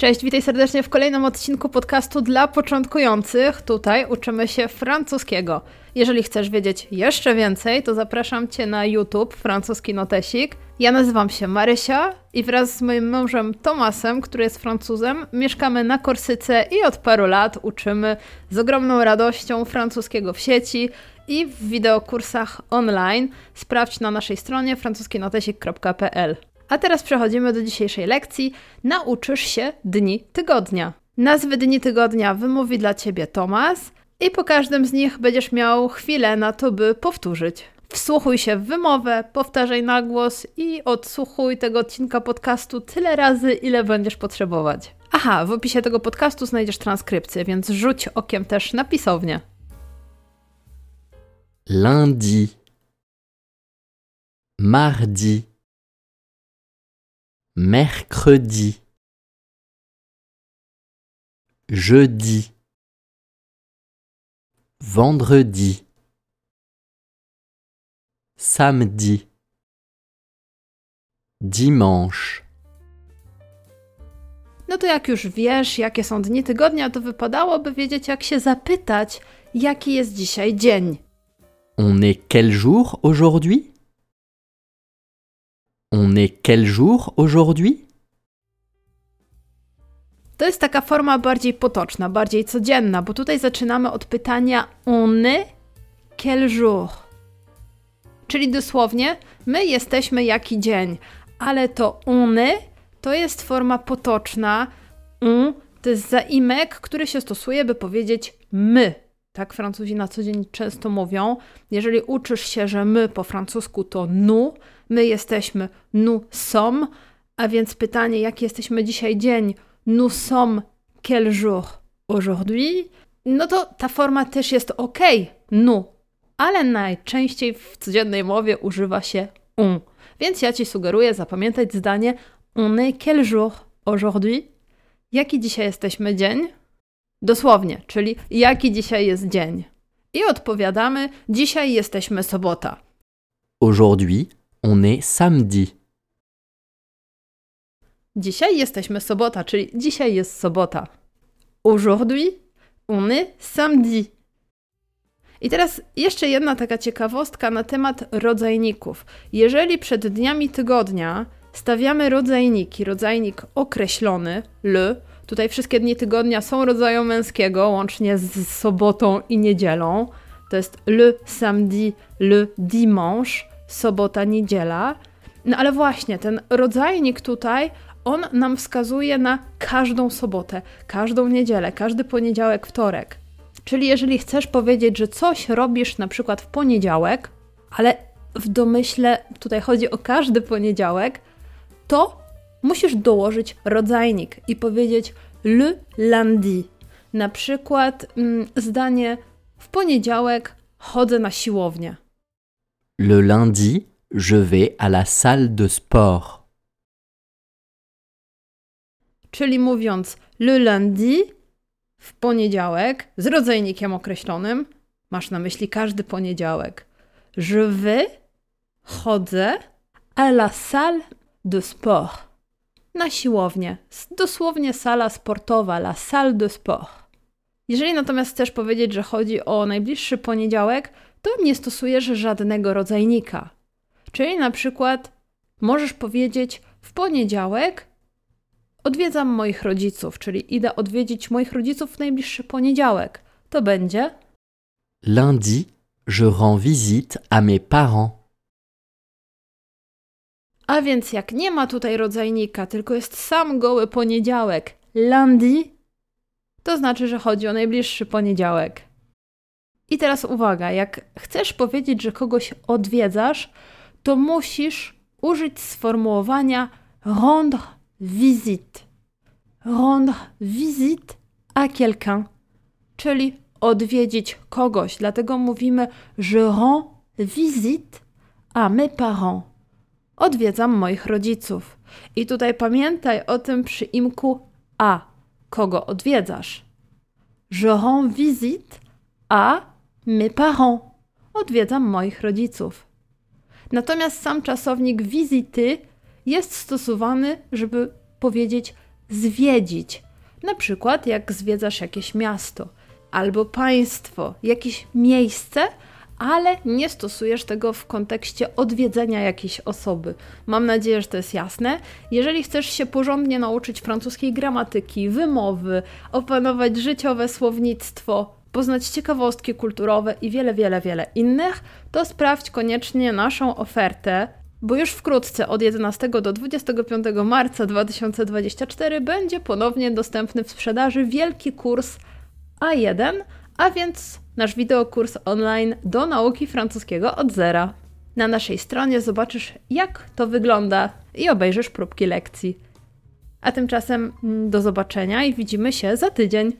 Cześć, witaj serdecznie w kolejnym odcinku podcastu dla początkujących. Tutaj uczymy się francuskiego. Jeżeli chcesz wiedzieć jeszcze więcej, to zapraszam Cię na YouTube Francuski Notesik. Ja nazywam się Marysia i wraz z moim mężem Tomasem, który jest Francuzem, mieszkamy na Korsyce i od paru lat uczymy z ogromną radością francuskiego w sieci i w wideokursach online. Sprawdź na naszej stronie francuskinotesik.pl. A teraz przechodzimy do dzisiejszej lekcji. Nauczysz się dni tygodnia. Nazwy dni tygodnia wymówi dla Ciebie Tomas i po każdym z nich będziesz miał chwilę na to, by powtórzyć. Wsłuchuj się w wymowę, powtarzaj na głos i odsłuchuj tego odcinka podcastu tyle razy, ile będziesz potrzebować. Aha, w opisie tego podcastu znajdziesz transkrypcję, więc rzuć okiem też na pisownię. lundi, mardi, mercredi, jeudi, vendredi, samedi, dimanche. No to jak już wiesz, jakie są dni tygodnia, to wypadałoby wiedzieć, jak się zapytać, jaki jest dzisiaj dzień. On est quel jour aujourd'hui On est quel jour aujourd'hui To jest taka forma bardziej potoczna, bardziej codzienna, bo tutaj zaczynamy od pytania on est quel jour? Czyli dosłownie my jesteśmy jaki dzień, ale to on est to jest forma potoczna. On to jest zaimek, który się stosuje, by powiedzieć my. Tak Francuzi na co dzień często mówią. Jeżeli uczysz się, że my po francusku to nous, my jesteśmy nous sommes, a więc pytanie, jaki jesteśmy dzisiaj dzień, nous sommes quel jour aujourd'hui, no to ta forma też jest ok, nous, ale najczęściej w codziennej mowie używa się on. Więc ja Ci sugeruję zapamiętać zdanie on est quel jour aujourd'hui? Jaki dzisiaj jesteśmy dzień? Dosłownie, czyli jaki dzisiaj jest dzień. I odpowiadamy, dzisiaj jesteśmy sobota. Aujourd'hui, on est samedi. Dzisiaj jesteśmy sobota, czyli dzisiaj jest sobota. Aujourd'hui, on est samedi. I teraz jeszcze jedna taka ciekawostka na temat rodzajników. Jeżeli przed dniami tygodnia stawiamy rodzajniki, rodzajnik określony, le, tutaj wszystkie dni tygodnia są rodzaju męskiego, łącznie z sobotą i niedzielą. To jest le samedi, le dimanche, sobota, niedziela. No ale właśnie, ten rodzajnik tutaj, on nam wskazuje na każdą sobotę, każdą niedzielę, każdy poniedziałek, wtorek. Czyli jeżeli chcesz powiedzieć, że coś robisz na przykład w poniedziałek, ale w domyśle tutaj chodzi o każdy poniedziałek, to musisz dołożyć rodzajnik i powiedzieć le lundi. Na przykład mm, zdanie w poniedziałek chodzę na siłownię. Le lundi, je vais à la salle de sport. Czyli mówiąc le lundi w poniedziałek z rodzajnikiem określonym, masz na myśli każdy poniedziałek. Je vais, chodzę, à la salle de sport. Na siłownię. Dosłownie sala sportowa, la salle de sport. Jeżeli natomiast chcesz powiedzieć, że chodzi o najbliższy poniedziałek, to nie stosujesz żadnego rodzajnika. Czyli na przykład możesz powiedzieć w poniedziałek odwiedzam moich rodziców, czyli idę odwiedzić moich rodziców w najbliższy poniedziałek. To będzie Lundi, je rends visite à mes parents. A więc jak nie ma tutaj rodzajnika, tylko jest sam goły poniedziałek, lundi, to znaczy, że chodzi o najbliższy poniedziałek. I teraz uwaga, jak chcesz powiedzieć, że kogoś odwiedzasz, to musisz użyć sformułowania rendre visite. Rendre visite à quelqu'un, czyli odwiedzić kogoś. Dlatego mówimy je rends visite à mes parents odwiedzam moich rodziców. I tutaj pamiętaj o tym przyimku a, kogo odwiedzasz. Je rends visite à mes parents. Odwiedzam moich rodziców. Natomiast sam czasownik visity jest stosowany, żeby powiedzieć zwiedzić. Na przykład jak zwiedzasz jakieś miasto albo państwo, jakieś miejsce, ale nie stosujesz tego w kontekście odwiedzenia jakiejś osoby. Mam nadzieję, że to jest jasne. Jeżeli chcesz się porządnie nauczyć francuskiej gramatyki, wymowy, opanować życiowe słownictwo, poznać ciekawostki kulturowe i wiele, wiele, wiele innych, to sprawdź koniecznie naszą ofertę bo już wkrótce od 11 do 25 marca 2024 będzie ponownie dostępny w sprzedaży wielki kurs A1, a więc nasz wideokurs online do nauki francuskiego od zera. Na naszej stronie zobaczysz, jak to wygląda i obejrzysz próbki lekcji. A tymczasem mm, do zobaczenia i widzimy się za tydzień.